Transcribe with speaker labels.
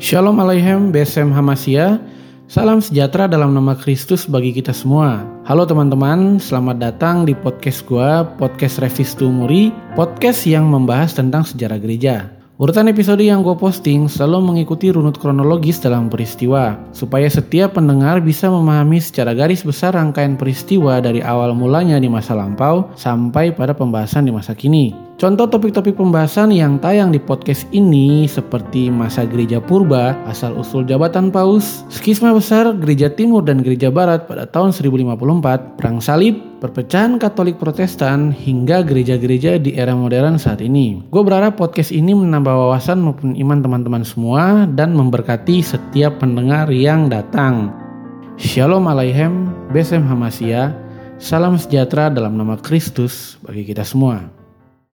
Speaker 1: Shalom Aleichem, BSM Hamasya. Salam sejahtera dalam nama Kristus bagi kita semua. Halo teman-teman, selamat datang di podcast gua, podcast Revis Tumuri, podcast yang membahas tentang sejarah gereja. Urutan episode yang gue posting selalu mengikuti runut kronologis dalam peristiwa, supaya setiap pendengar bisa memahami secara garis besar rangkaian peristiwa dari awal mulanya di masa lampau sampai pada pembahasan di masa kini. Contoh topik-topik pembahasan yang tayang di podcast ini seperti masa gereja purba, asal-usul jabatan paus, skisma besar gereja timur dan gereja barat pada tahun 1054, perang salib, perpecahan Katolik Protestan, hingga gereja-gereja di era modern saat ini. Gue berharap podcast ini menambah wawasan maupun iman teman-teman semua dan memberkati setiap pendengar yang datang. Shalom Aleichem, Besem Hamasya, salam sejahtera dalam nama Kristus bagi kita semua.